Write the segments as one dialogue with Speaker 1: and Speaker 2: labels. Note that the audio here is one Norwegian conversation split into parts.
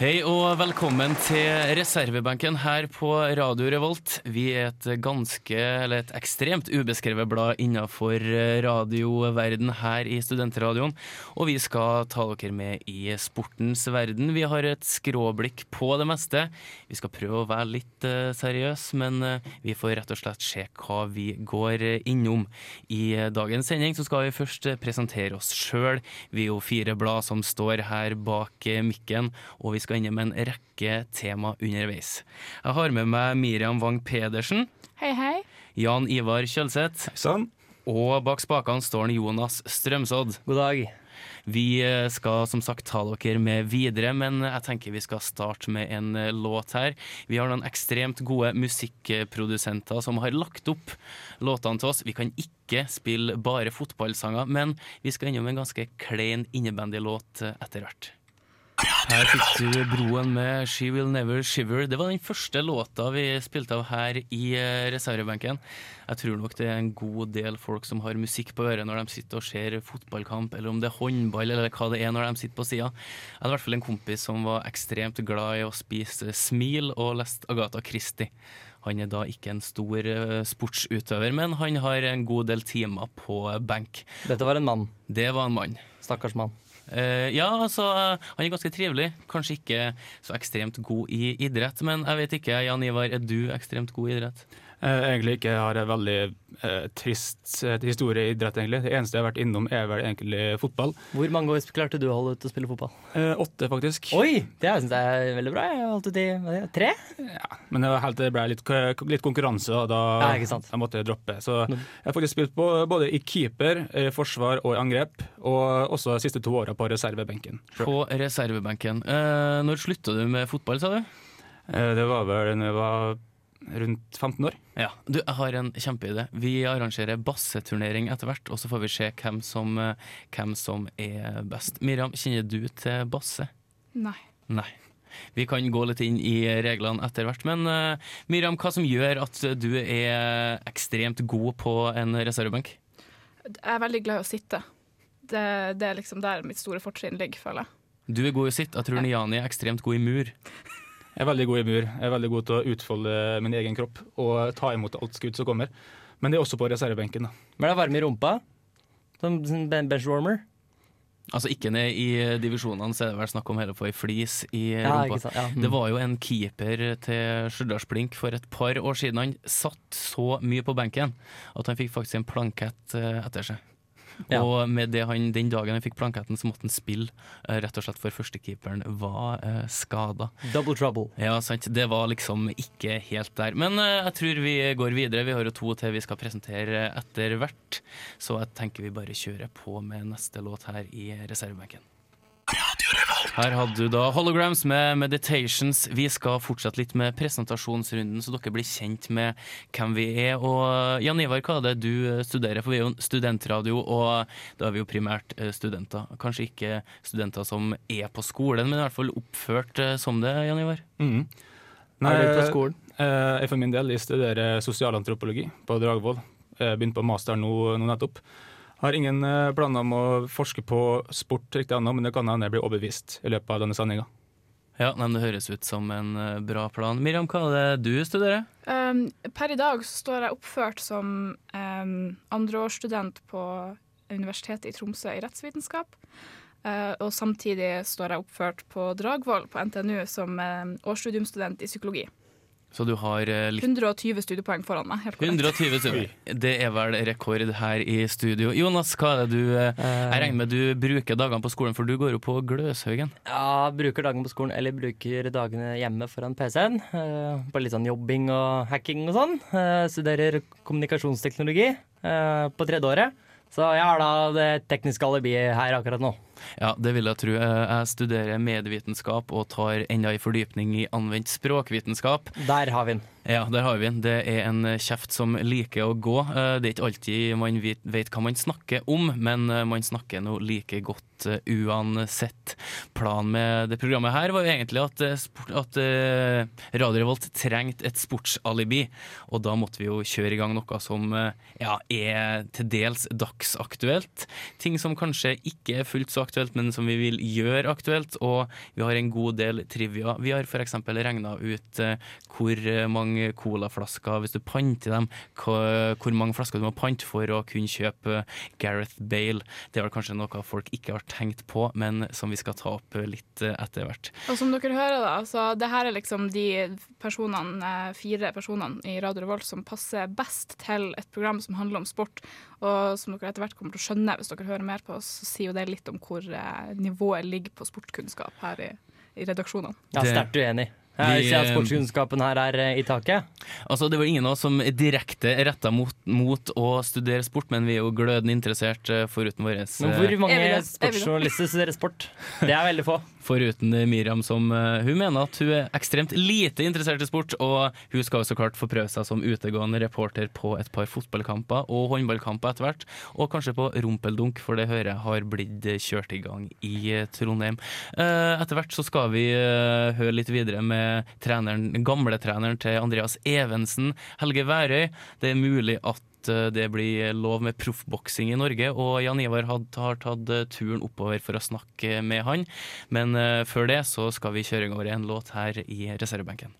Speaker 1: Hei og velkommen til reservebenken her på Radio Revolt. Vi er et ganske, eller et ekstremt ubeskrevet blad innenfor radioverden her i Studentradioen. Og vi skal ta dere med i sportens verden. Vi har et skråblikk på det meste. Vi skal prøve å være litt uh, seriøse, men uh, vi får rett og slett se hva vi går innom. I dagens sending så skal vi først presentere oss sjøl. Vi er jo fire blad som står her bak mikken, og vi skal innom en rekke tema underveis. Jeg har med meg Miriam Wang Pedersen.
Speaker 2: Hei, hei.
Speaker 1: Jan Ivar Kjølseth.
Speaker 3: Sånn.
Speaker 1: Og bak spakene står Jonas Strømsodd.
Speaker 4: God dag.
Speaker 1: Vi skal som sagt ta dere med videre, men jeg tenker vi skal starte med en låt her. Vi har noen ekstremt gode musikkprodusenter som har lagt opp låtene til oss. Vi kan ikke spille bare fotballsanger, men vi skal innom en ganske klein innebandylåt etter hvert. Her fikk du Broen med 'She Will Never Shiver'. Det var den første låta vi spilte av her i reservebenken. Jeg tror nok det er en god del folk som har musikk på øret når de sitter og ser fotballkamp, eller om det er håndball eller hva det er når de sitter på sida. Jeg hadde i hvert fall en kompis som var ekstremt glad i å spise smil og leste Agatha Christie. Han er da ikke en stor sportsutøver, men han har en god del timer på benk.
Speaker 4: Dette var en mann.
Speaker 1: Det var en mann.
Speaker 4: Stakkars mann.
Speaker 1: Uh, ja, altså, han er ganske trivelig. Kanskje ikke så ekstremt god i idrett, men jeg vet ikke, Jan Ivar, er du ekstremt god i idrett?
Speaker 3: Eh, egentlig ikke. Har en veldig eh, trist eh, historie i idrett, egentlig. Det eneste jeg har vært innom, er vel egentlig fotball.
Speaker 4: Hvor mange år klarte du å holde ut å spille fotball?
Speaker 3: Eh, åtte, faktisk.
Speaker 4: Oi! Det syns jeg er veldig bra. Jeg holdt ut i hva det, tre.
Speaker 3: Ja, men det var helt til det ble litt, litt konkurranse, og da
Speaker 4: Ja, ikke sant.
Speaker 3: jeg måtte droppe. Så jeg har faktisk spilt på, både i keeper, i forsvar og i angrep, og også de siste to åra på reservebenken. Sure.
Speaker 1: På reservebenken. Eh, når slutta du med fotball, sa du?
Speaker 3: Eh, det var vel da jeg var rundt 15 år.
Speaker 1: Ja. Du, jeg har en kjempeidé. Vi arrangerer basseturnering etter hvert, og så får vi se hvem som, eh, hvem som er best. Miriam, kjenner du til basse?
Speaker 2: Nei.
Speaker 1: Nei. Vi kan gå litt inn i reglene etter hvert, men uh, Miriam, hva som gjør at du er ekstremt god på en reservebenk?
Speaker 2: Jeg er veldig glad i å sitte. Det, det er liksom der mitt store fortrinn ligger, føler jeg.
Speaker 1: Du er god i å sitte. Jeg tror Niani er ekstremt god i mur.
Speaker 3: Jeg er veldig god i mur. Jeg er veldig god til å utfolde min egen kropp og ta imot alt skudd som kommer. Men det er også på reservebenken. da.
Speaker 4: Men det er varme i rumpa. Som som ben- benchwarmer.
Speaker 1: Altså ikke ned i divisjonene, så er det vel snakk om hele å få ei flis i
Speaker 4: Ja,
Speaker 1: rumpa.
Speaker 4: Ja.
Speaker 1: Det var jo en keeper til Stjørdals-Blink for et par år siden. Han satt så mye på benken at han fikk faktisk en plankett eh, etter seg.
Speaker 4: Ja.
Speaker 1: Og med det han, den dagen han fikk planketten, så måtte han spille, eh, rett og slett for førstekeeperen var uh, skada.
Speaker 4: Double trouble.
Speaker 1: Ja, sant. Det var liksom ikke helt der. Men eh, jeg tror vi går videre. Vi har jo to til vi skal presentere etter hvert. Så jeg tenker vi bare kjører på med neste låt her i reservebenken. Her hadde du da Holograms med Meditations. Vi skal fortsette litt med presentasjonsrunden, så dere blir kjent med hvem vi er. Og Jan Ivar, hva er det du studerer? For vi er jo en studentradio, og da er vi jo primært eh, studenter. Kanskje ikke studenter som er på skolen, men i hvert fall oppført eh, som det, Jan Ivar.
Speaker 3: Mhm.
Speaker 4: Er du på skolen?
Speaker 3: eh, jeg for min del jeg studerer sosialantropologi på Dragvoll. Jeg begynte på master nå, nå nettopp. Har ingen eh, planer om å forske på sport riktig ennå, men det kan hende jeg blir overbevist i løpet av denne sendinga.
Speaker 1: Ja, nei, men Det høres ut som en eh, bra plan. Miriam, hva er det du studerer?
Speaker 2: Um, per i dag så står jeg oppført som um, andreårsstudent på Universitetet i Tromsø i rettsvitenskap. Uh, og samtidig står jeg oppført på Dragvoll på NTNU som um, årsstudiumstudent i psykologi.
Speaker 1: Så du har eh, litt
Speaker 2: 120 studiepoeng foran meg. helt korrekt.
Speaker 1: 120 studiepoeng. Det er vel rekord her i studio. Jonas, hva er det du eh, Jeg regner med du bruker dagene på skolen, for du går jo på Gløshaugen.
Speaker 4: Ja, bruker dagene på skolen, eller bruker dagene hjemme foran PC-en. eh, på litt sånn jobbing og hacking og sånn. Eh, studerer kommunikasjonsteknologi eh, på tredje året. Så jeg har da det tekniske alibiet her akkurat nå.
Speaker 1: Ja, det vil jeg tro. Eh, jeg studerer medievitenskap og tar enda en fordypning i anvendt språkvitenskap.
Speaker 4: Der har vi den.
Speaker 1: Ja, der har vi den. Det er en kjeft som liker å gå. Eh, det er ikke alltid man vet, hva man snakker om, men eh, man snakker nå like godt uansett. Planen med det programmet her var jo egentlig at, at Radio Revolt trengte et sportsalibi, og da måtte vi jo kjøre i gang noe som ja, er til dels dagsaktuelt. Ting som kanskje ikke er fullt så aktuelt, men som vi vil gjøre aktuelt. Og vi har en god del trivia. Vi har f.eks. regna ut hvor mange colaflasker, hvis du panter dem, hvor mange flasker du må pante for å kunne kjøpe Gareth Bale. Det vel kanskje noe folk ikke har tenkt på, men som vi skal ta opp litt etter hvert.
Speaker 2: Og som dere hører, da, så det her er liksom de personene, eh, fire personene i Radio Revolt som passer best til et program som handler om sport. Og som dere etter hvert kommer til å skjønne hvis dere hører mer på oss, så sier jo det litt om hvor eh, nivået ligger på sportkunnskap her i, i redaksjonene.
Speaker 4: Ja, sterkt uenig. Jeg ser at eh, sportskunnskapen her er eh, i taket.
Speaker 1: Altså, Det var ingen av oss som direkte retta mot, mot, å studere sport, men vi er jo glødende interessert eh, foruten
Speaker 4: Men Hvor mange sportsjournalister studerer sport? Det er veldig få.
Speaker 1: Foruten Miriam, som hun mener at hun er ekstremt lite interessert i sport. Og hun skal jo så klart få prøve seg som utegående reporter på et par fotballkamper og håndballkamper etter hvert. Og kanskje på rumpeldunk, for det hører jeg har blitt kjørt i gang i Trondheim. Etter hvert så skal vi høre litt videre med treneren, gamle treneren til Andreas Evensen, Helge Værøy. Det er mulig at eh, det blir lov med proffboksing i Norge, og Jan Ivar har tatt eh, turen oppover for å snakke med han. Men eh, før det så skal vi kjøre over en låt her i reservebenken.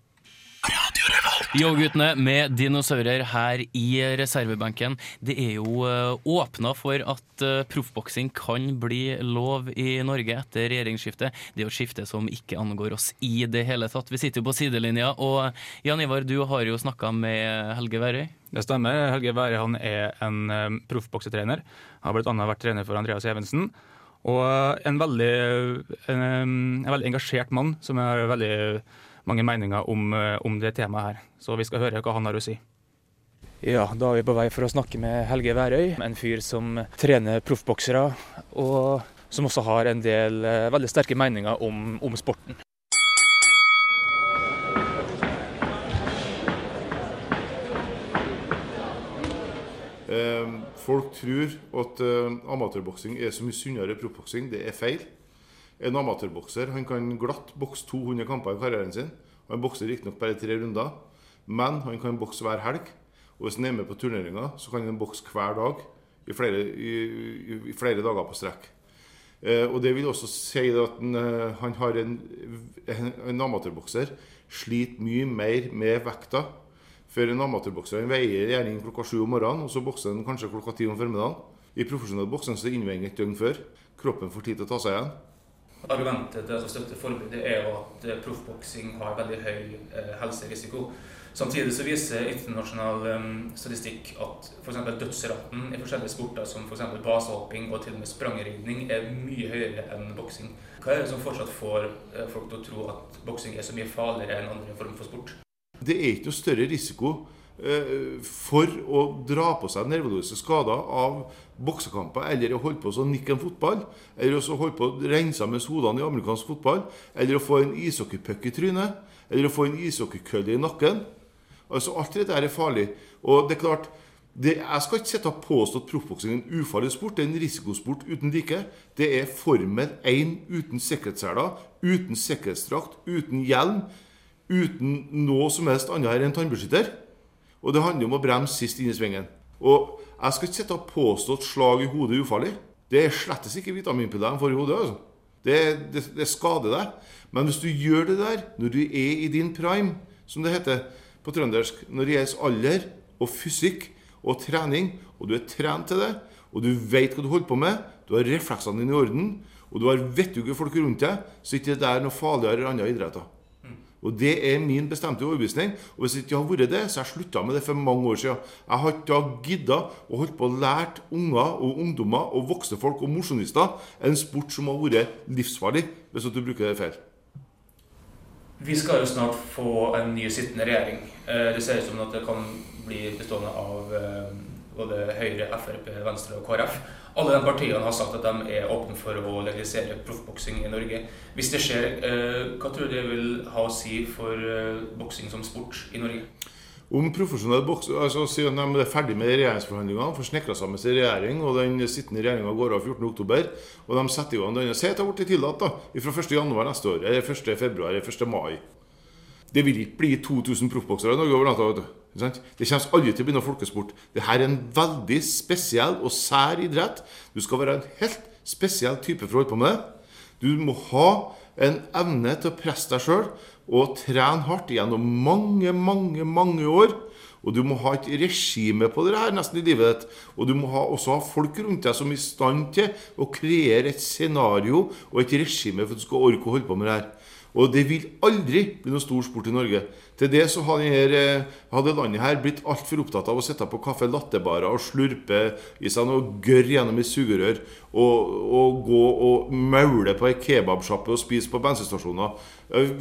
Speaker 1: Yo-guttene med dinosaurer her i reservebenken. Det er jo uh, åpna for at uh, proffboksing kan bli lov i Norge etter regjeringsskiftet. Det er jo et skifte som ikke angår oss i det hele tatt. Vi sitter jo på sidelinja, og Jan Ivar, du har jo snakka med Helge Værøy.
Speaker 3: Det stemmer. Helge Værøy han er en proffboksetrener. Har bl.a. vært trener for Andreas Evensen. Og en veldig, en, en veldig engasjert mann som er veldig mange meninger om, eh, om, det temaet her. Så vi skal høre hva han har å si. Ja, da er vi på vei for å snakke med Helge Værøy, en fyr som trener proffboksere, og som også har en del eh, veldig sterke meninger om, om sporten.
Speaker 5: Eh, folk tror at amatørboksing er så mye sunnere proffboksing. Det er feil. En amatørbokser han kan glatt bokse 200 kamper i karrieren sin. Han bokser riktignok bare tre runder, men han kan bokse hver helg. Og hvis han er med på turneringer, så kan han bokse hver dag i flere, i, i flere dager på strekk. Eh, og Det vil også si at han, eh, han har en, en amatørbokser sliter mye mer med vekta. For en amatørbokser veier gjerne klokka sju om morgenen, og så bokser han kanskje klokka ti om formiddagen. I profesjonell boksing så innveier han et døgn før. Kroppen får tid til å ta seg igjen.
Speaker 3: Argumentet til å støtte forbudet er jo at eh, proffboksing har veldig høy eh, helserisiko. Samtidig så viser internasjonal um, statistikk at f.eks. dødsraten i forskjellige sporter som f.eks. basehopping og til og med sprangridning er mye høyere enn boksing. Hva er det som fortsatt får folk til å tro at boksing er så mye farligere enn andre former for sport?
Speaker 5: Det er ikke noe større risiko for å dra på seg nerveløse skader av boksekamper, eller å holde på å nikke en fotball, eller å holde på å rense med hodene i amerikansk fotball, eller å få en ishockeypuck i trynet, eller å få en ishockeykølle i nakken. Altså Alt dette er farlig. Og det er klart, det, Jeg skal ikke sitte og påstå at proffboksing er en ufarlig sport. Det er en risikosport uten like. Det er Formel 1 uten sikkerhetsseler, uten sikkerhetsdrakt, uten hjelm, uten noe som helst annet enn tannbeskytter. Og det handler om å bremse sist inn i svingen. Og jeg skal ikke sitte og påstå at slag i hodet er ufarlig. Det er slettes ikke vitaminpiller de får i hodet. altså. Det, det, det, skader deg. Men hvis du gjør det der når du er i din prime, som det heter på trøndersk, når det gjelder alder og fysikk og trening, og du er trent til det, og du vet hva du holder på med, du har refleksene dine i orden, og du har vettuge folk rundt deg, så er ikke det noe farligere enn andre idretter. Og Det er min bestemte overbevisning. Og Hvis det ikke har vært det, så har jeg slutta med det for mange år siden. Jeg har ikke gidda å holde på å lære unger og ungdommer og voksne folk og mosjonister en sport som har vært livsfarlig, hvis du bruker det feil.
Speaker 3: Vi skal jo snart få en ny sittende regjering. Eh, det ser ut som at det kan bli bestående av eh, både Høyre, Frp, Venstre og KrF. Alle de partiene har sagt at de er åpne for å legalisere proffboksing i Norge. Hvis det skjer, eh, hva tror du det vil ha å si for eh, boksing som sport i Norge?
Speaker 5: Om profesjonell boks, altså Siden de er ferdig med regjeringsforhandlingene, får snekra sammen sin regjering, og den sittende regjeringa går av 14.10, og de setter i gang denne Si at det blitt tillatt da, fra 1.1 neste år, eller 1.2 eller 1. mai. Det vil ikke bli 2000 proffboksere i Norge over natta. vet du. Det kommer aldri til å noe folkesport. Dette er en veldig spesiell og sær idrett. Du skal være en helt spesiell type for å holde på med det. Du må ha en evne til å presse deg sjøl og trene hardt gjennom mange, mange, mange år. Og du må ha et regime på det her nesten i livet ditt. Og du må ha, også ha folk rundt deg som er i stand til å kreere et scenario og et regime for at du skal orke å holde på med det her. Og det vil aldri bli noe stor sport i Norge. Til det så hadde, her, hadde landet her blitt altfor opptatt av å sitte på kaffe latterbarer og slurpe i seg noe gørr gjennom et sugerør. Og, og, gå og maule på ei kebabsjappe og spise på bensinstasjoner.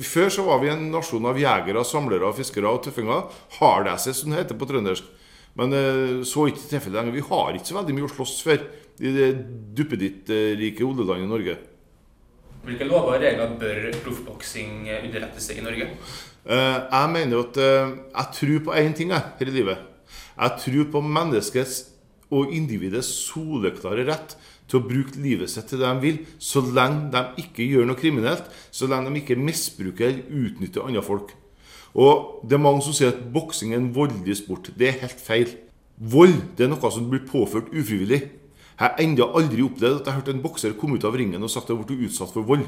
Speaker 5: Før så var vi en nasjon av jegere, samlere, fiskere og tøffinger. Hardasses, som det heter på trøndersk. Men så er ikke tilfellet lenger. Vi har ikke så veldig mye å slåss for i det duppedittrike oljelandet Norge.
Speaker 3: Hvilke lover og regler bør proffboksing underrette seg i Norge?
Speaker 5: Jeg mener at jeg tror på én ting her i livet. Jeg tror på menneskets og individets soleklare rett til å bruke livet sitt til det de vil, så lenge de ikke gjør noe kriminelt, så lenge de ikke misbruker eller utnytter andre folk. Og Det er mange som sier at boksing er en voldelig sport. Det er helt feil. Vold det er noe som blir påført ufrivillig. Jeg har ennå aldri opplevd at jeg har hørt en bokser komme ut av ringen og sagt at jeg ble utsatt for vold.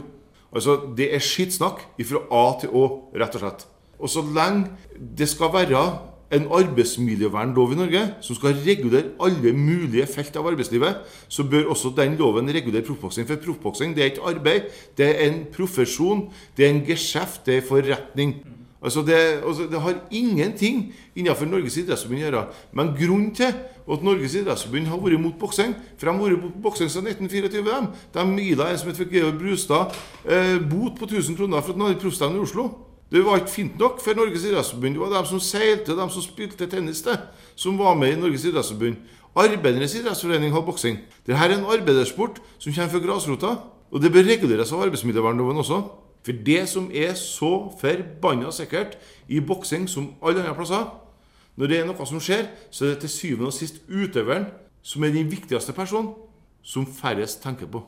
Speaker 5: Altså, Det er skittsnakk fra A til Å, rett og slett. Og så lenge det skal være en arbeidsmiljøvernlov i Norge som skal regulere alle mulige felt av arbeidslivet, så bør også den loven regulere proffboksing. For proffboksing er ikke arbeid, det er en profesjon, det er en geskjeft, det er forretning. Altså det, altså det, har ingenting innenfor Norges idrettsforbund å gjøre. Men grunnen til at Norges idrettsforbund har vært mot boksing For de har vært mot boksing siden 1924. De, de ila en som het Georg Brustad eh, bot på 1000 kroner for at han hadde proffstevne i Oslo. Det var ikke fint nok for Norges idrettsforbund. Det var de som seilte, de som spilte tennis, det, som var med i Norges idrettsforbund. Arbeidernes idrettsforening har boksing. Dette er en arbeidersport som kommer fra grasrota. Og det bør reguleres av arbeidsmiljøvernloven også. For det som er så forbanna sikkert i boksing som alle andre plasser Når det er noe som skjer, så er det til syvende og sist utøveren som er den viktigste personen, som færrest tenker på.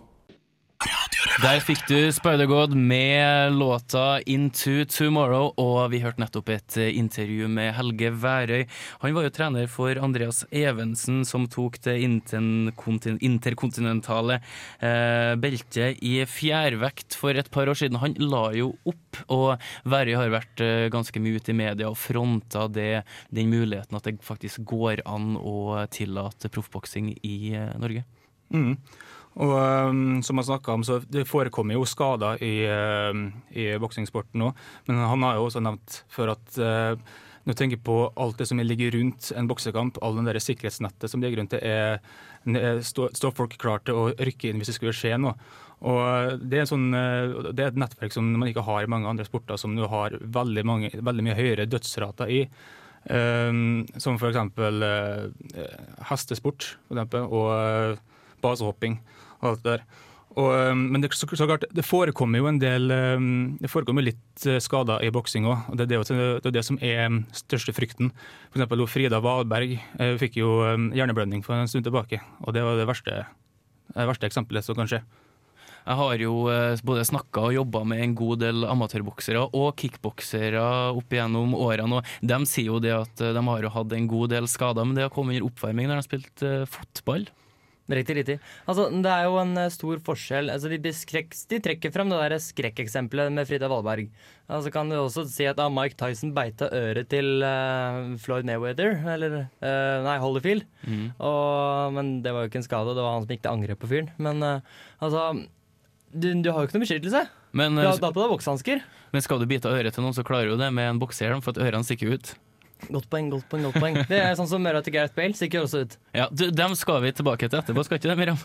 Speaker 1: Der fikk du Spider-God med låta 'Into Tomorrow', og vi hørte nettopp et intervju med Helge Værøy. Han var jo trener for Andreas Evensen, som tok det interkontinentale eh, beltet i fjærvekt for et par år siden. Han la jo opp, og Værøy har vært eh, ganske mye ute i media og fronta det, den muligheten at det faktisk går an å tillate proffboksing i eh, Norge.
Speaker 3: Mm. Og um, som jeg om, så Det forekommer jo skader i, uh, i boksingsporten òg, men han har jo også nevnt før at uh, når du tenker på alt det som ligger rundt en boksekamp, all den der sikkerhetsnettet som ligger rundt det, er, står, stå folk klar til å rykke inn hvis det skulle skje noe. Og det er, sånn, det er, et nettverk som man ikke har i mange andre sporter, som du har veldig, mange, veldig mye høyere dødsrater i. Um, som f.eks. Uh, hestesport for eksempel, og uh, basehopping og alt det der. Og, um, men det, så, så klart, det forekommer jo en del um, Det forekommer litt uh, skader i boksing òg. Det, det, det er det som er um, største frykten. For eksempel Frida Valberg uh, fikk jo hjerneblødning for en stund tilbake. Og det var det verste, det verste eksempelet som kan skje.
Speaker 1: Jeg har jo uh, både snakka og jobba med en god del amatørboksere og kickboksere opp igjennom årene. og De sier jo det at de har jo hatt en god del skader, men det har kommet under oppvarming når de har spilt fotball.
Speaker 4: Riktig, riktig. Altså, det er jo en eh, stor forskjell. Altså, de, beskrek, de trekker frem det der skrekkeksempelet med Frida Valberg. Altså, kan du også si at ah, Mike Tyson beita øret til uh, Floyd Mayweather, eller uh, Nei, Holyfield. Mm. Og, men det var jo ikke en skade, det var han som gikk til angrep på fyren. Men uh, altså du, du, har jo ikke noe beskyttelse. Men, du har tatt på deg boksehansker.
Speaker 1: Men skal du bite øret til noen, så klarer du det med en bokser, for at ørene stikker ut.
Speaker 4: Godt poeng, godt poeng. godt poeng Det er sånn som møra til Gareth Bale Sikkert også ut.
Speaker 1: Ja, du, Dem skal vi tilbake til etterpå, skal ikke det, Miriam?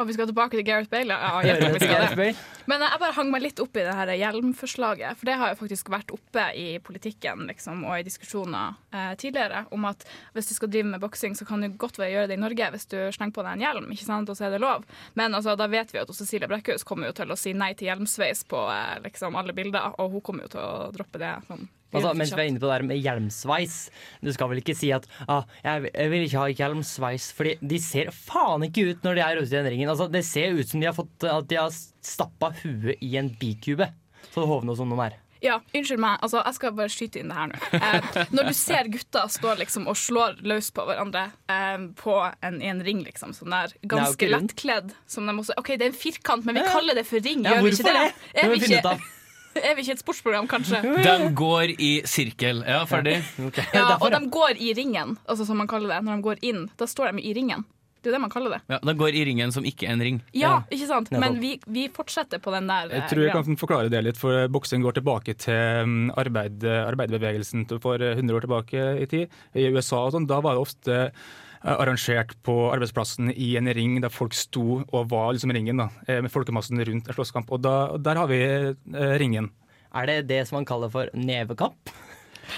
Speaker 2: Og vi skal tilbake til Gareth Bale. Ja, klart vi skal
Speaker 4: Gareth
Speaker 2: det.
Speaker 4: Bale.
Speaker 2: Men jeg bare hang meg litt opp i det her hjelmforslaget, for det har jo faktisk vært oppe i politikken liksom, og i diskusjoner eh, tidligere om at hvis du skal drive med boksing, så kan du godt være gjøre det i Norge hvis du slenger på deg en hjelm, ikke sant, og så er det lov. Men altså, da vet vi at Cecilie Brekkhus kommer jo til å si nei til hjelmsveis på eh, liksom, alle bilder, og hun kommer jo til å droppe det. Sånn,
Speaker 4: Altså, mens vi er inne på det der med hjelmsveis Du skal vel ikke si at ah, jeg, vil ikke ha hjelmsveis, Fordi de ser faen ikke ut når de er ute i den ringen. Altså, det ser ut som de har fått At de har stappa huet i en bikube. Så hovne og sånn de er.
Speaker 2: Ja, unnskyld meg. Altså, jeg skal bare skyte inn det her nå. Eh, når du ser gutter stå liksom og slår løs på hverandre eh, på en, i en ring, liksom, sånn der, ganske lettkledd som de også OK, det er en firkant, men vi kaller det for ring,
Speaker 4: Ja,
Speaker 2: gjør vi ikke det?
Speaker 4: det?
Speaker 2: Er vi ikke. er vi ikke et sportsprogram, kanskje?
Speaker 1: De går i sirkel. Ja, ferdig.
Speaker 2: Ja, og de går i ringen, altså som man kaller det. Når de går inn, da står de i ringen. Det er det man kaller det.
Speaker 1: Ja, de går i ringen som ikke er en ring.
Speaker 2: Ja, ikke sant? Men vi, vi fortsetter på den der.
Speaker 3: Jeg
Speaker 2: eh,
Speaker 3: tror jeg kan forklare det litt, for boksing går tilbake til mm, arbeid, arbeiderbevegelsen for 100 år tilbake i tid. I USA og sånn, da var det ofte eh, arrangert på arbeidsplassen i en ring der folk sto og var liksom ringen, da, eh, med folkemassen rundt en slåsskamp. Og da, der har vi eh, ringen.
Speaker 4: Er det det som man kaller for nevekamp?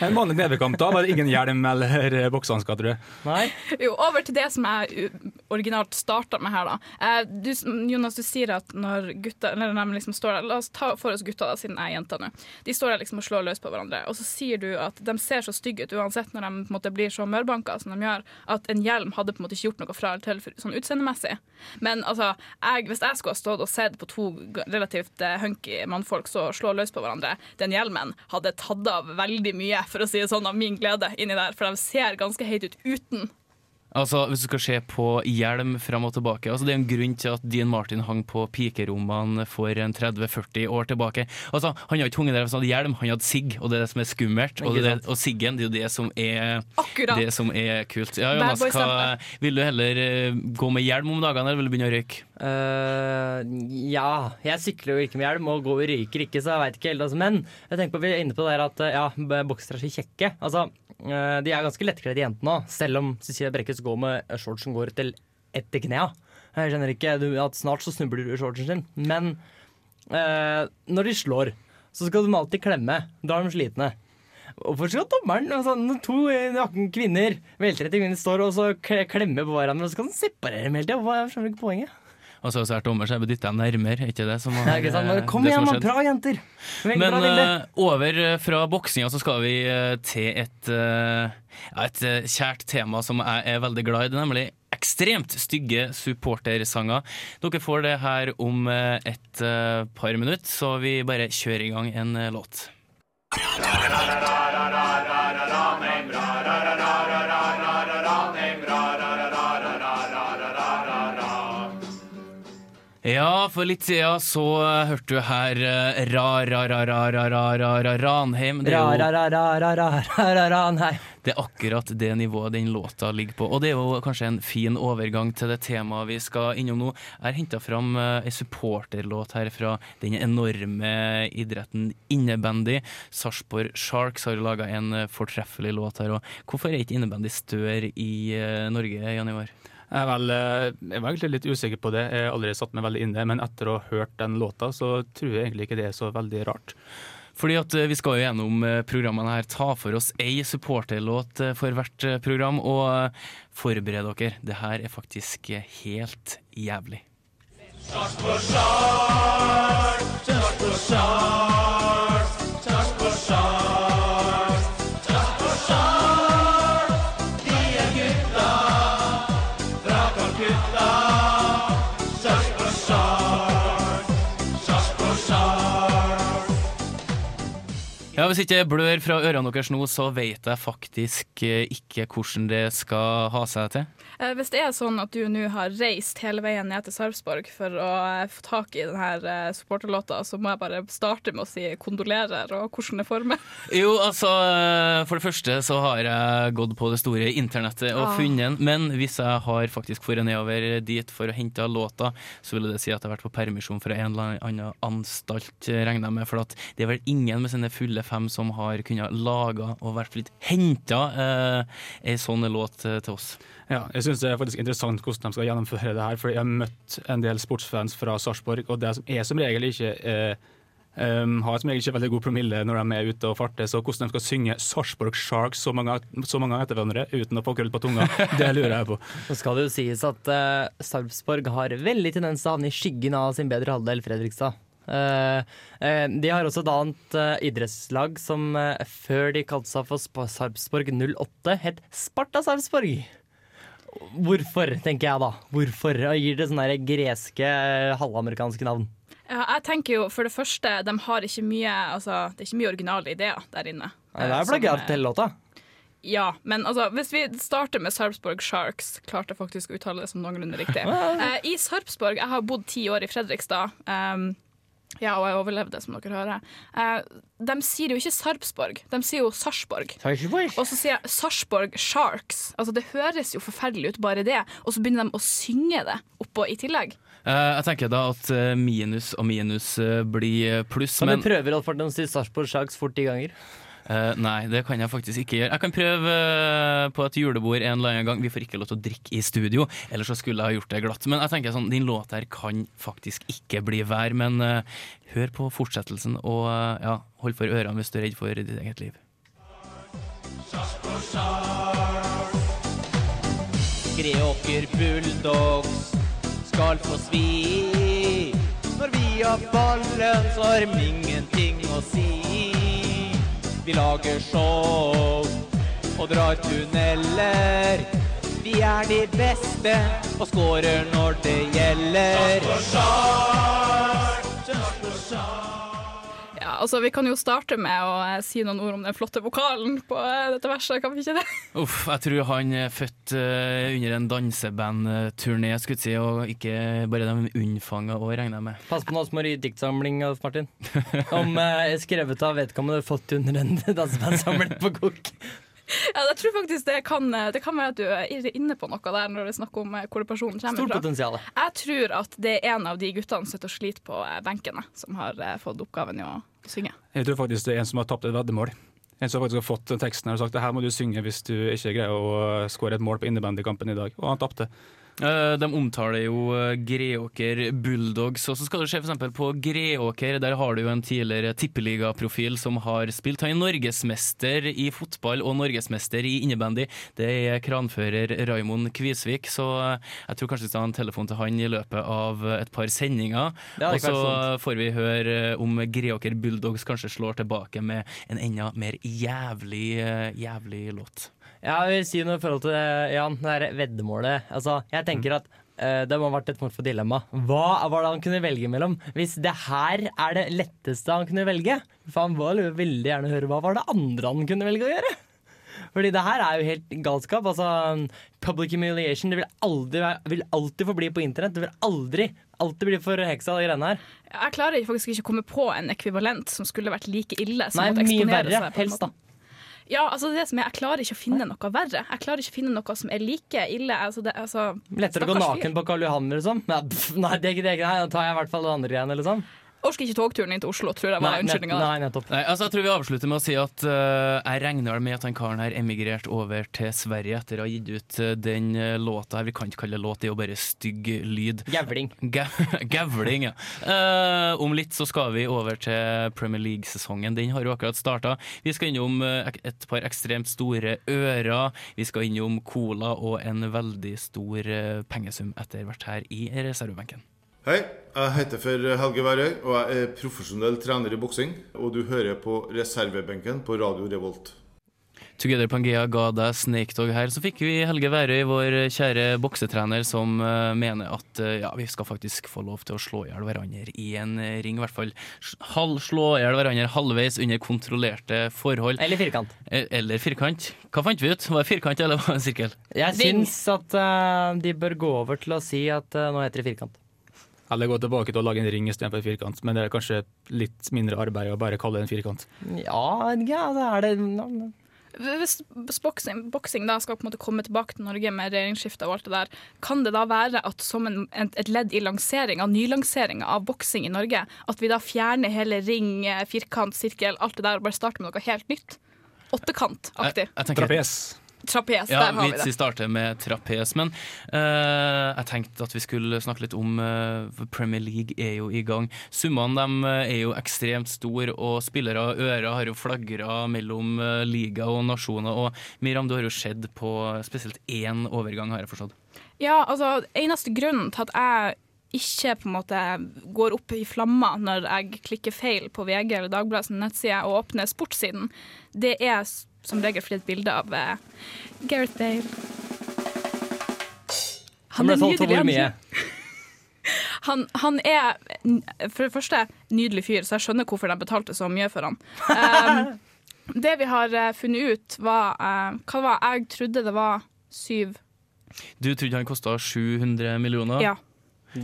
Speaker 3: En vanlig nevekamp. Da var det ingen hjelm eller eh, boksehansker, tror jeg.
Speaker 4: Nei?
Speaker 2: Jo, over til det som jeg originalt starta med her, da. Eh, Du, Jonas, du sier at når gutta eller når de liksom står der, La oss ta for oss gutta, da, siden jeg er jenta nå. De står der liksom og slår løs på hverandre, og så sier du at de ser så stygge ut uansett når de på en måte blir så mørbanka som de gjør, at en hjelm hadde på en måte ikke gjort noe fra eller til sånn utseendemessig. Men altså, jeg, hvis jeg skulle ha stått og sett på to relativt eh, hunky mannfolk så slå løs på hverandre, den hjelmen hadde tatt av veldig mye, for å si det sånn, av min glede inni der, for de ser ganske heit ut uten.
Speaker 1: Altså, Hvis du skal se på hjelm fram og tilbake altså Det er en grunn til at Dean Martin hang på pikerommene for 30-40 år tilbake. Altså, Han hadde ikke hunget der hvis han hadde hjelm, han hadde sigg, og det er det som er skummelt. Og, det, og siggen det er jo det som er, det som er kult. Ja, Jonas, hva, Vil du heller eh, gå med hjelm om dagene, eller vil du begynne å røyke?
Speaker 4: Uh, ja, jeg sykler jo ikke med hjelm og går og ryker ikke, så jeg veit ikke helt. Altså. Men jeg tenker på, vi er inne på det her at eh, ja, boksere er så kjekke. Altså, de er ganske lettkledde jentene selv om Cecilie Brekkes går med shorts som går til etter knea. Jeg skjønner ikke du, at snart så snubler du i shortsen sin. Men eh, når de slår, så skal de alltid klemme. Da er de slitne. Hvorfor skal dommeren altså, Når to naken kvinner, veltrette kvinner, står og så klemmer på hverandre, og så skal de separere dem hele tida? Hva skjønner ikke poenget.
Speaker 1: Altså, Hvis jeg er dommer, så jeg dytta nærmere, er ikke det som har,
Speaker 4: ikke sant? Men Kom igjen,
Speaker 1: har?
Speaker 4: Bra jenter! Veldig
Speaker 1: Men
Speaker 4: bra bilde.
Speaker 1: eh, over eh, fra boksinga så skal vi eh, til et, et kjært tema som jeg er veldig glad i, er nemlig ekstremt stygge supportersanger. Dere får det her om et par minutter, så vi bare kjører i gang en låt. Ja, for litt siden så eh, hørte du her eh, ra-ra-ra-ra-ra-ra-ra Ranheim. Det er er akkurat det nivået den låta ligger på. Og det er jo kanskje en fin overgang til det temaet vi skal innom nå. Jeg har henta fram eh, ei supporterlåt her fra den enorme idretten innebandy. Sarpsborg Sharks har laga en eh, fortreffelig låt her. òg. hvorfor er ikke innebandy større i eh, Norge, Jan Ivar?
Speaker 3: Jeg er, vel, eh, jeg var egentlig litt usikker på det, jeg har aldri satt meg veldig inn i det, men etter å ha hørt den låta, så tror jeg egentlig ikke det er så veldig rart.
Speaker 1: Fordi at eh, Vi skal jo gjennom eh, programmene her ta for oss ei supporterlåt for hvert program. Og forbered dere, det her er faktisk helt jævlig. Ja, Hvis ikke jeg blør fra ørene deres nå, så vet jeg faktisk eh, ikke hvordan det skal ha seg til.
Speaker 2: Eh, Hvis det er sånn at du nå har reist hele veien ned til Sarpsborg for å eh, få tak i denne eh, supporterlåta, så må jeg bare starte med å si kondolerer og hvordan det former.
Speaker 1: Jo, altså For det første så har jeg gått på det store internettet og
Speaker 2: Ah.
Speaker 1: funnet den. Men hvis jeg har faktisk dratt nedover dit for å hente låta, så vil det si at jeg har vært på permisjon fra en eller annen anstalt, regner jeg med. For at det er vel ingen med sine fulle fem som har kunnet laga og i hvert fall ikke henta eh, ei sånn låt til oss.
Speaker 3: Ja, jeg Jeg syns det er faktisk interessant hvordan de skal gjennomføre det her. For jeg har møtt en del sportsfans fra Sarpsborg, og det er som regel ikke eh, um, har som regel ikke veldig god promille når de er ute og farter. Så hvordan de skal synge Sarpsborg Sharks så mange, så mange etter hverandre uten å få krøll på tunga, det lurer jeg på.
Speaker 4: Så skal det jo sies at uh, Sarpsborg har veldig tendens til å havne i skyggen av sin bedre halvdel Fredrikstad. Uh, uh, de har også et annet uh, idrettslag som før de kalte seg for Sarpsborg 08, het Sparta Sarpsborg. Hvorfor, tenker jeg da. Hvorfor? Gir det sånne greske, halvamerikanske navn.
Speaker 2: Ja, jeg tenker jo for det første, de har ikke mye altså, Det er ikke mye originale ideer der inne.
Speaker 4: Nei, det er plagiat til låta.
Speaker 2: Ja, men altså, hvis vi starter med Sarpsborg Sharks, klarte jeg faktisk å uttale det som noenlunde riktig. Eh, I Sarpsborg, jeg har bodd ti år i Fredrikstad. Um, ja, og jeg overlevde, som dere hører. Eh, de sier jo ikke Sarpsborg, de sier jo Sarpsborg. Og så sier jeg Sarpsborg Sharks. Altså, det høres jo forferdelig ut, bare det. Og så begynner de å synge det oppå i tillegg.
Speaker 1: Eh, jeg tenker da at eh, minus og minus eh, blir pluss,
Speaker 4: Men
Speaker 1: men
Speaker 4: vi prøver å si Sarpsborg Sharks fort ti ganger.
Speaker 1: Eh, Nei, det kan jeg faktisk ikke gjøre. Jeg kan prøve uh, på et julebord en eller annen gang. Vi får ikke lov til å drikke i studio, ellers så skulle jeg ha gjort det glatt. Men jeg tenker sånn, din låt her kan faktisk ikke bli vær. Men uh, hør på fortsettelsen, og ja, hold for ørene hvis du er redd for ditt eget liv.
Speaker 6: Greåker Bulldogs skal få svi. Når vi har ballen, så har de ingenting å si. Vi lager show og drar tunneler. Vi er de beste og scorer når det gjelder.
Speaker 2: Ja, altså Vi kan jo starte med å eh, si noen ord om den flotte vokalen på eh, dette verset, kan vi ikke det?
Speaker 1: Uff, jeg tror han er født eh, under en dansebandturné, skulle jeg si, og ikke bare de unnfanga år, regner jeg med.
Speaker 4: Pass på nå små diktsamling, Martin. Om eh, skrevet av vedkommende fått under en dansebandsamling på kok.
Speaker 2: Ja, jeg tror faktisk det kan, det kan være at du er inne på noe der når det er snakk om eh, hvor personen kommer
Speaker 4: Stort
Speaker 2: fra.
Speaker 4: potensial.
Speaker 2: Jeg tror at det er en av de guttene som sitter og sliter på eh, benken, som har eh, fått oppgaven i å synge.
Speaker 3: Jeg tror faktisk det er en som har tapt et veddemål. En som faktisk har fått teksten her og sagt det her må du synge hvis du ikke greier å skåre et mål på innebandykampen i dag. Og han tapte.
Speaker 1: Eh, De omtaler jo eh, Greåker Bulldogs, og så skal du se eksempel på Greåker. Der har du jo en tidligere tippeligaprofil som har spilt. Han er norgesmester i fotball og norgesmester i innebandy. Det er kranfører Raimond Kvisvik, så eh, jeg tror kanskje vi skal ha en telefon til han i løpet av et par sendinger. Og så får vi høre om Greåker Bulldogs kanskje slår tilbake med en enda mer jævlig, jævlig låt.
Speaker 4: Ja, jeg vil si noe i forhold til Jan, det her veddemålet. Altså, jeg tenker at uh, det må ha vært et form for dilemma. Hva var det han kunne velge mellom? Hvis det her er det letteste han kunne velge, for han vil veldig gjerne høre hva var det andre han kunne velge å gjøre? Fordi det her er jo helt galskap. Altså, public humiliation det vil, aldri, vil alltid forbli på internett. Det vil aldri alltid bli for heksa, de greiene her.
Speaker 2: Jeg klarer faktisk ikke å komme på en ekvivalent som skulle vært like ille. Som
Speaker 4: Nei, mye
Speaker 2: eksponere
Speaker 4: verre, helst, da.
Speaker 2: Ja, altså det som er, Jeg klarer ikke å finne noe verre. Jeg klarer ikke å finne noe som er like ille. Altså det, altså,
Speaker 4: Lettere å gå
Speaker 2: naken fyr.
Speaker 4: på Karl Johan, liksom? Ja, pff, nei, det er ikke det. Nei, da tar jeg i hvert fall det andre igjen, liksom.
Speaker 2: Orker ikke togturen inn til Oslo, tror jeg var unnskyldninga.
Speaker 4: nei, nettopp.
Speaker 1: Nei, altså jeg tror vi avslutter med å si at uh, jeg regner med at han karen her emigrerte over til Sverige etter å ha gitt ut eh, den uh, låta her. Vi kan ikke kalle det låt, det er jo bare stygg lyd.
Speaker 4: Gavling.
Speaker 1: Gavling, ja. Eh, om litt så skal vi over til Premier League-sesongen. Den har jo akkurat starta. Vi skal innom et par ekstremt store ører. Vi skal innom cola og en veldig stor pengesum etter hvert her i reservebenken.
Speaker 5: Hei, jeg heter for Helge Værøy, og jeg er profesjonell trener i boksing. Og du hører på reservebenken på Radio Revolt.
Speaker 1: Together Pangea ga deg Snake Dog her. Så fikk vi Helge Værøy, vår kjære boksetrener, som eh, mener at eh, ja, vi skal faktisk få lov til å slå i hjel hverandre i en ring. I hvert fall halv, slå i hjel hverandre halvveis under kontrollerte forhold.
Speaker 4: Eller firkant.
Speaker 1: Eh, Eller firkant. Hva fant vi ut? Var det firkant eller var det sirkel?
Speaker 4: Jeg syns at uh, de bør gå over til å si at uh, nå heter det firkant.
Speaker 3: Eller gå tilbake til å lage en ring istedenfor en firkant. Men det er kanskje litt mindre arbeid å bare kalle det en firkant.
Speaker 4: Ja, ja det er det no, no.
Speaker 2: Hvis boksing, boksing da skal på en måte komme tilbake til Norge med regjeringsskifte og alt det der, kan det da være at som en, en, et ledd i lanseringa, nylanseringa av boksing i Norge, at vi da fjerner hele ring, firkant, sirkel, alt det der, og bare starter med noe helt nytt? Åttekant-aktig.
Speaker 3: Trapes.
Speaker 2: Trapes,
Speaker 1: Ja,
Speaker 2: der har vi det.
Speaker 1: vi starter med trapes, men uh, jeg tenkte at vi skulle snakke litt om uh, Premier League er jo i gang. Summene dem eh, er jo ekstremt store, og spillere og ører har jo flagra mellom uh, liga og nasjoner. Og Miriam, du har jo sett på spesielt én overgang, har jeg forstått.
Speaker 2: Ja, altså, eneste grunnen til at jeg ikke på en måte går opp i flammer når jeg klikker feil på VG eller Dagbladets nettside og åpner sportssiden, det er som regel fordi et bilde av uh, Gareth Bale.
Speaker 4: Han ble solgt for
Speaker 2: nydelig,
Speaker 4: hvor
Speaker 2: han-
Speaker 4: mye?
Speaker 2: Han, han er for det første nydelig fyr, så jeg skjønner hvorfor de betalte så mye for han. Um, det vi har eh, funnet ut, var uh, Hva var Jeg trodde det var syv
Speaker 1: Du trodde han kosta 700 millioner?
Speaker 2: Ja,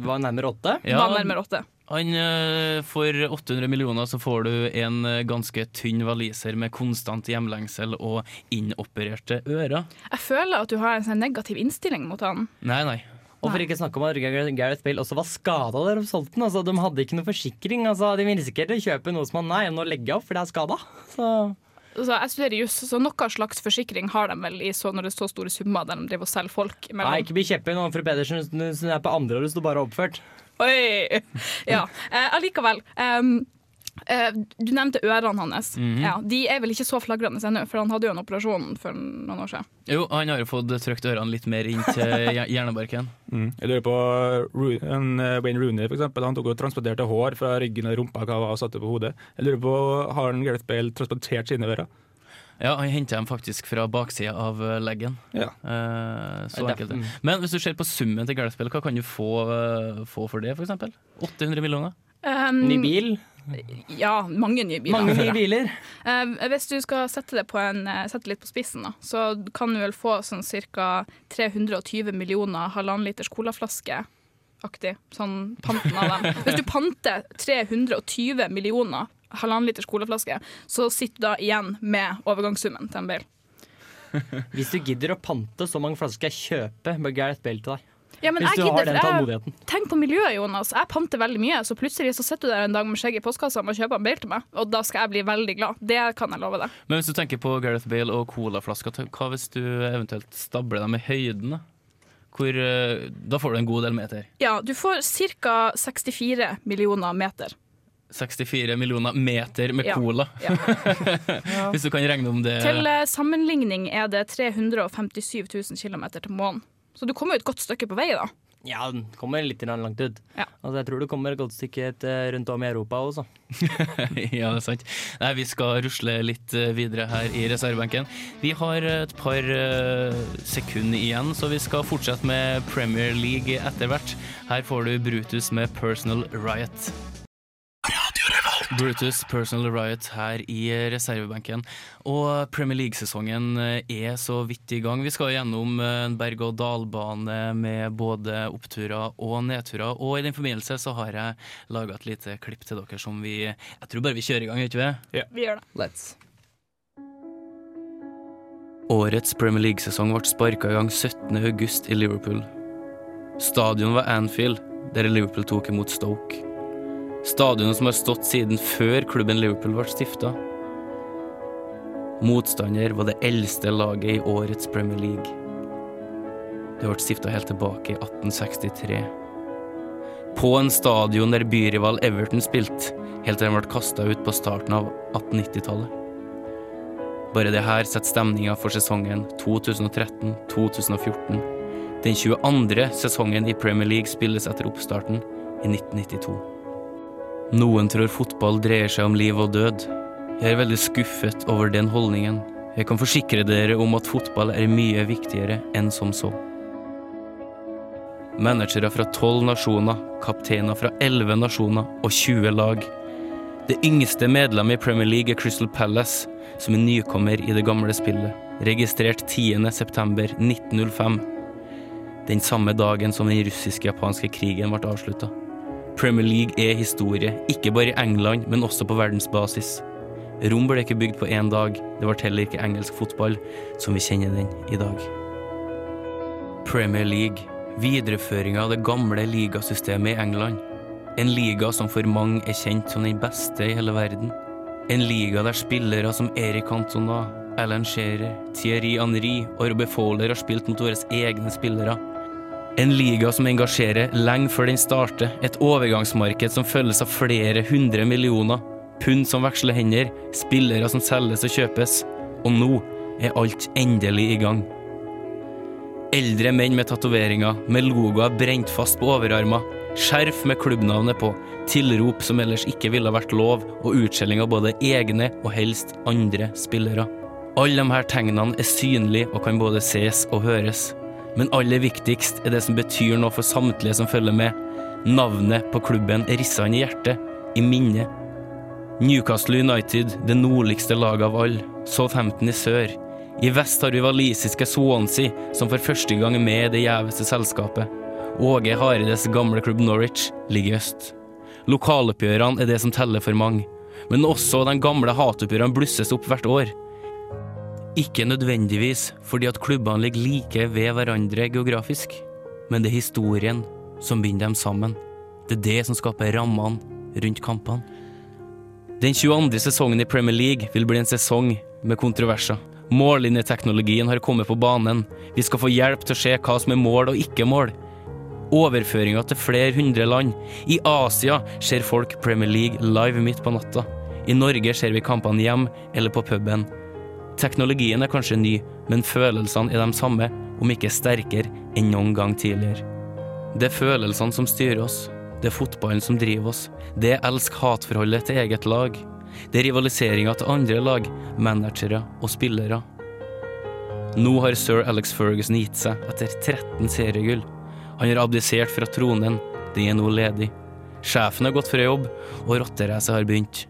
Speaker 4: var nærmere åtte.
Speaker 1: Ja,
Speaker 2: var nærmere åtte.
Speaker 1: Han, eh, for 800 millioner så får du en eh, ganske tynn valiser med konstant hjemlengsel og inopererte ører.
Speaker 2: Jeg føler at du har en sånn negativ innstilling mot han.
Speaker 1: Nei, nei.
Speaker 4: Og for ikke snakke om at Gar- Gareth Bale også var skada da de solgte den. Altså, de hadde ikke noe forsikring. Altså, de risikerte å kjøpe noe som han nei, nå legger jeg opp, for det er skada. Så
Speaker 2: Altså, jeg studerer juss, så noe slags forsikring har de vel i så, når det er så store summer der de driver og selger folk
Speaker 4: nei, ikke bli kjepphøy nå, fru Pedersen Hun er på andre år, du står bare oppført.
Speaker 2: Oi! Ja. Eh, allikevel. Um, eh, du nevnte ørene hans.
Speaker 1: Mhm.
Speaker 2: ja, de er vel ikke så flagrende ennå, for han hadde jo en operasjon for noen år siden.
Speaker 1: Jo, han har jo fått trykt ørene litt mer inn til hjernebarken.
Speaker 3: Mm. Jeg lurer på Ru- en, eh, Wayne Rooney, for eksempel. Han tok og transporterte hår fra ryggen og rumpa og satte på hodet. Jeg lurer på, Har han Gareth Bale transportert sine ører?
Speaker 1: Ja, han henter dem faktisk fra baksida av eh, leggen.
Speaker 3: Ja.
Speaker 1: Eh, så enkelt.
Speaker 4: det-
Speaker 1: det. Men hvis du ser på summen til Gareth hva kan du få, eh, få for det, f.eks.? 800 millioner?
Speaker 2: Um,
Speaker 4: Ny bil.
Speaker 2: Ja, mange nye biler.
Speaker 4: Mange nye biler.
Speaker 2: Uh, hvis du skal sette det, på en, eh, sette det litt på spissen, da, så kan du vel få sånn ca. 320 millioner halvannen liters colaflaske. Aktig, sånn panten av dem. Hvis du panter 320 millioner halvannen liters colaflaske, så sitter du da igjen med overgangssummen til en bil.
Speaker 4: Hvis du gidder å pante så mange flasker, skal jeg kjøpe med Gareth Bale til deg.
Speaker 2: Ja, men
Speaker 4: Hvis
Speaker 2: jeg
Speaker 4: du har den tålmodigheten.
Speaker 2: Tenk på miljøet, Jonas. Jeg panter veldig mye, så plutselig så sitter du der en dag med skjegg i postkassa og kjøper en bil til meg, og da skal jeg bli veldig glad. Det kan jeg love deg.
Speaker 1: Men hvis du tenker på Gareth Bale og colaflasker, hva hvis du eventuelt stabler dem i høyden? Hvor, eh, da får du en god del meter.
Speaker 2: Ja, du får ca. 64 millioner meter.
Speaker 1: 64 millioner meter med
Speaker 2: Ja.
Speaker 1: cola.
Speaker 2: Ja.
Speaker 1: Hvis du kan regne om det
Speaker 2: Til eh, sammenligning er det 357 000 km til månen. Så du kommer jo et godt stykke på vei, da.
Speaker 4: Ja, den kommer litt langt ut.
Speaker 2: Ja.
Speaker 4: Altså, jeg tror du kommer et godt stykke rundt om i Europa også.
Speaker 1: ja, det er sant. Nei, vi skal rusle litt eh, videre her i reservebenken. Vi har et par eh, sekunder igjen, så vi skal fortsette med Premier League etter hvert. Her får du Brutus med Personal Riot. Brutus Personal Riot her i reservebenken. Og Premier League-sesongen eh, er så vidt i gang. Vi skal gjennom eh, en berg-og-dal-bane med både oppturer og nedturer. Og i den forbindelse så har jeg laga et lite klipp til dere som vi Jeg tror bare vi kjører i gang, gjør ikke vi?
Speaker 2: Vi gjør det.
Speaker 4: Let's.
Speaker 1: Årets Premier League-sesong ble sparka i gang 17.8 i Liverpool. Stadion var Anfield, der Liverpool tok imot Stoke. Stadionet som har stått siden før klubben Liverpool ble stifta. Motstander var det eldste laget i årets Premier League. Det ble stifta helt tilbake i 1863. På en stadion der byrival Everton spilte, helt til den ble kasta ut på starten av 1890-tallet. Bare det her setter stemninga for sesongen 2013-2014. Den 22. sesongen i Premier League spilles etter oppstarten i 1992. Noen tror fotball dreier seg om liv og død. Jeg er veldig skuffet over den holdningen. Jeg kan forsikre dere om at fotball er mye viktigere enn som så. Managere fra tolv nasjoner, kapteiner fra elleve nasjoner og 20 lag. Det yngste medlemmet i Premier League er Crystal Palace, som er nykommer i det gamle spillet, registrert 10.9.1905. Den samme dagen som den russisk-japanske krigen ble avslutta. Premier League er historie, ikke bare i England, men også på verdensbasis. Rom ble ikke bygd på én dag, det ble heller ikke engelsk fotball som vi kjenner den i dag. Premier League, videreføringa av det gamle ligasystemet i England. En liga som for mange er kjent som den beste i hele verden. En liga der spillere som Erik Cantona, Alan Shearer, Thierry Henry og Robert Fowler har spilt mot våre egne spillere. En liga som engasjerer lenge før den starter, et overgangsmarked som følges av flere hundre millioner, pund som veksler hender, spillere som selges og kjøpes. Og nå er alt endelig i gang. Eldre menn med tatoveringer, med logoer brent fast på overarmer, skjerf med klubbnavnet på, tilrop som ellers ikke ville vært lov, og utskjelling av både egne og helst andre spillere. Alle de her tegnene er synlige og kan både ses og høres. Men aller viktigst er det som betyr noe for samtlige som følger med. Navnet på klubben er rissa inn i hjertet, i minnet. Newcastle United, det nordligste laget av alle. Southampton i sør. I vest har vi walisiske Swansea, som for første gang er med i det gjeveste selskapet. Åge Haredes gamle klubb Norwich ligger i øst. Lokaloppgjørene er det som teller for mange. Men også de gamle hatoppgjørene blusses opp hvert år. Ikke nødvendigvis fordi at klubbene ligger like ved hverandre geografisk, men det er historien som binder dem sammen. Det er det som skaper rammene rundt kampene. Den 22. sesongen i Premier League vil bli en sesong med kontroverser. Mållinjeteknologien har kommet på banen. Vi skal få hjelp til å se hva som er mål og ikke mål. Overføringer til flere hundre land. I Asia ser folk Premier League live midt på natta. I Norge ser vi kampene hjem eller på puben. Teknologien er kanskje ny, men følelsene er de samme, om ikke sterkere enn noen gang tidligere. Det er følelsene som styrer oss. Det er fotballen som driver oss. Det er elsk-hat-forholdet til eget lag. Det er rivaliseringa til andre lag, managere og spillere. Nå har sir Alex Ferguson gitt seg etter 13 seriegull. Han har abdisert fra tronen. Den er nå ledig. Sjefen har gått fra jobb, og rotteracet har begynt.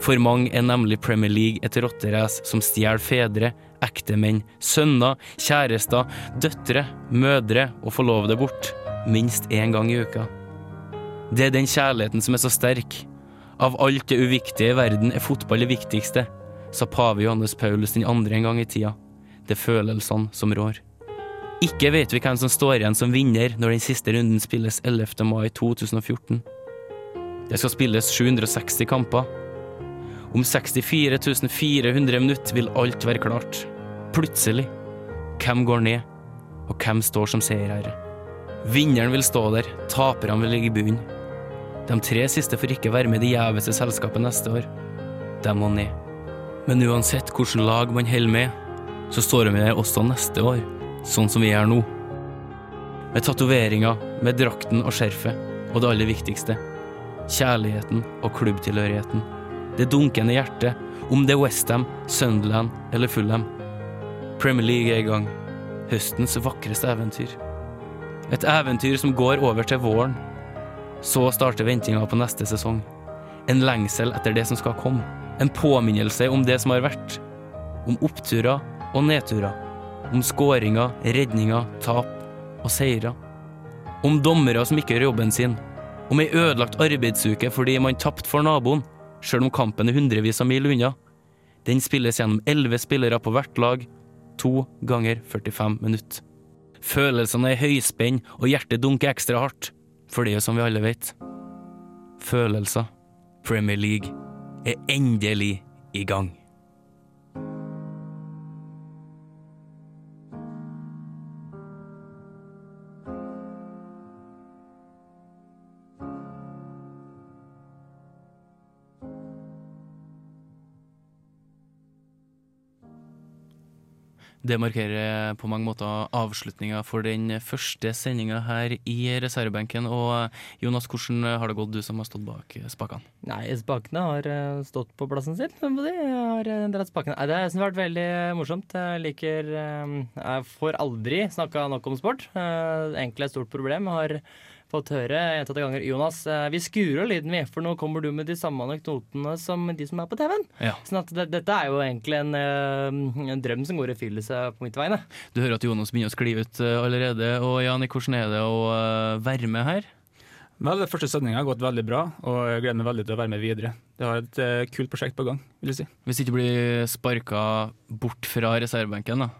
Speaker 1: For mange er nemlig Premier League et rotterace som stjeler fedre, ektemenn, sønner, kjærester, døtre, mødre og forlovede bort, minst én gang i uka. Det er den kjærligheten som er så sterk. Av alt det uviktige i verden er fotball det viktigste, sa pave Johannes Paulus den andre en gang i tida. Det er følelsene som rår. Ikke vet vi hvem som står igjen som vinner når den siste runden spilles 11. mai 2014. Det skal spilles 760 kamper. Om 64 400 minutter vil alt være klart. Plutselig. Hvem går ned, og hvem står som seierherre? Vinneren vil stå der, taperne vil ligge i bunnen. De tre siste får ikke være med i det gjeveste selskapet neste år. De må ned. Men uansett hvilket lag man holder med, så står de der også neste år, sånn som vi er nå. Med tatoveringer, med drakten og skjerfet, og det aller viktigste kjærligheten og klubbtilhørigheten. Det dunkende hjertet, om det er Westham, Sunderland eller Fulham. Premier League er i gang. Høstens vakreste eventyr. Et eventyr som går over til våren. Så starter ventinga på neste sesong. En lengsel etter det som skal komme. En påminnelse om det som har vært. Om oppturer og nedturer. Om skåringer, redninger, tap og seirer. Om dommere som ikke gjør jobben sin. Om ei ødelagt arbeidsuke fordi man tapte for naboen, sjøl om kampen er hundrevis av mil unna. Den spilles gjennom elleve spillere på hvert lag, to ganger 45 minutter. Følelsene er høyspenn, og hjertet dunker ekstra hardt. For det er jo som vi alle vet. Følelser. Premier League er endelig i gang. Det markerer på mange måter avslutninga for den første sendinga her i reservebenken. Og Jonas, hvordan har det gått, du som har stått bak spakene?
Speaker 4: Nei, spakene har eh, stått på plassen sin. De har eh, dratt spakene. Det har vært veldig morsomt. Jeg liker eh, Jeg får aldri snakka nok om sport. Egentlig et stort problem. Jeg har fått høre gjentatte ganger Jonas, vi skurer lyden, vi, for nå kommer du med de samme anekdotene som de som er på TV-en.
Speaker 1: Ja.
Speaker 4: Sånn at det, dette er jo egentlig en, en drøm som går i oppfyllelse på mitt vegne.
Speaker 1: Du hører at Jonas begynner å skli ut allerede. Og Jani, hvordan er det å være med her?
Speaker 3: Vel, Første sendinga har gått veldig bra, og jeg gleder meg veldig til å være med videre. Det har et uh, kult prosjekt på gang. vil jeg si.
Speaker 1: Hvis ikke blir sparka bort fra reservebenken, da?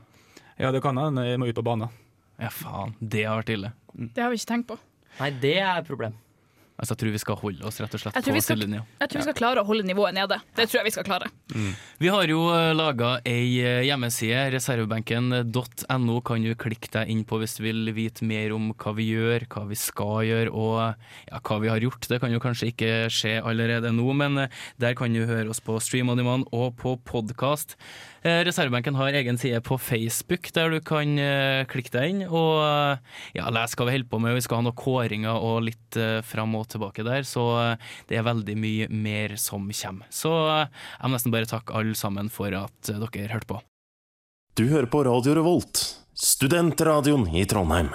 Speaker 3: Ja, det kan hende jeg må ut på banen.
Speaker 1: Ja, faen. Det har vært ille.
Speaker 2: Det har vi ikke tenkt på.
Speaker 4: Nei, det er et problem.
Speaker 1: Altså, jeg tror vi skal holde oss rett og slett på sidelinja.
Speaker 2: Jeg tror vi skal klare å holde nivået nede. Det tror jeg vi skal klare.
Speaker 1: Vi har jo laga ei eh, hjemmeside, reservebenken.no, kan du klikke deg inn på hvis du vil vite mer om hva vi gjør, hva vi skal gjøre og ja, hva vi har gjort. Det kan jo kanskje ikke skje allerede nå, men eh, der kan du høre oss på Stream on Demand og på podkast. Reservebenken har egen side på Facebook der du kan eh, klikke deg inn og eh, ja, lese hva vi holder på med. Vi skal ha noen kåringer og litt eh, fram og tilbake der, så eh, det er veldig mye mer som kommer. Så eh, jeg må nesten bare takke alle sammen for at eh, dere hørte på.
Speaker 7: Du hører på Radio Revolt, studentradioen i Trondheim.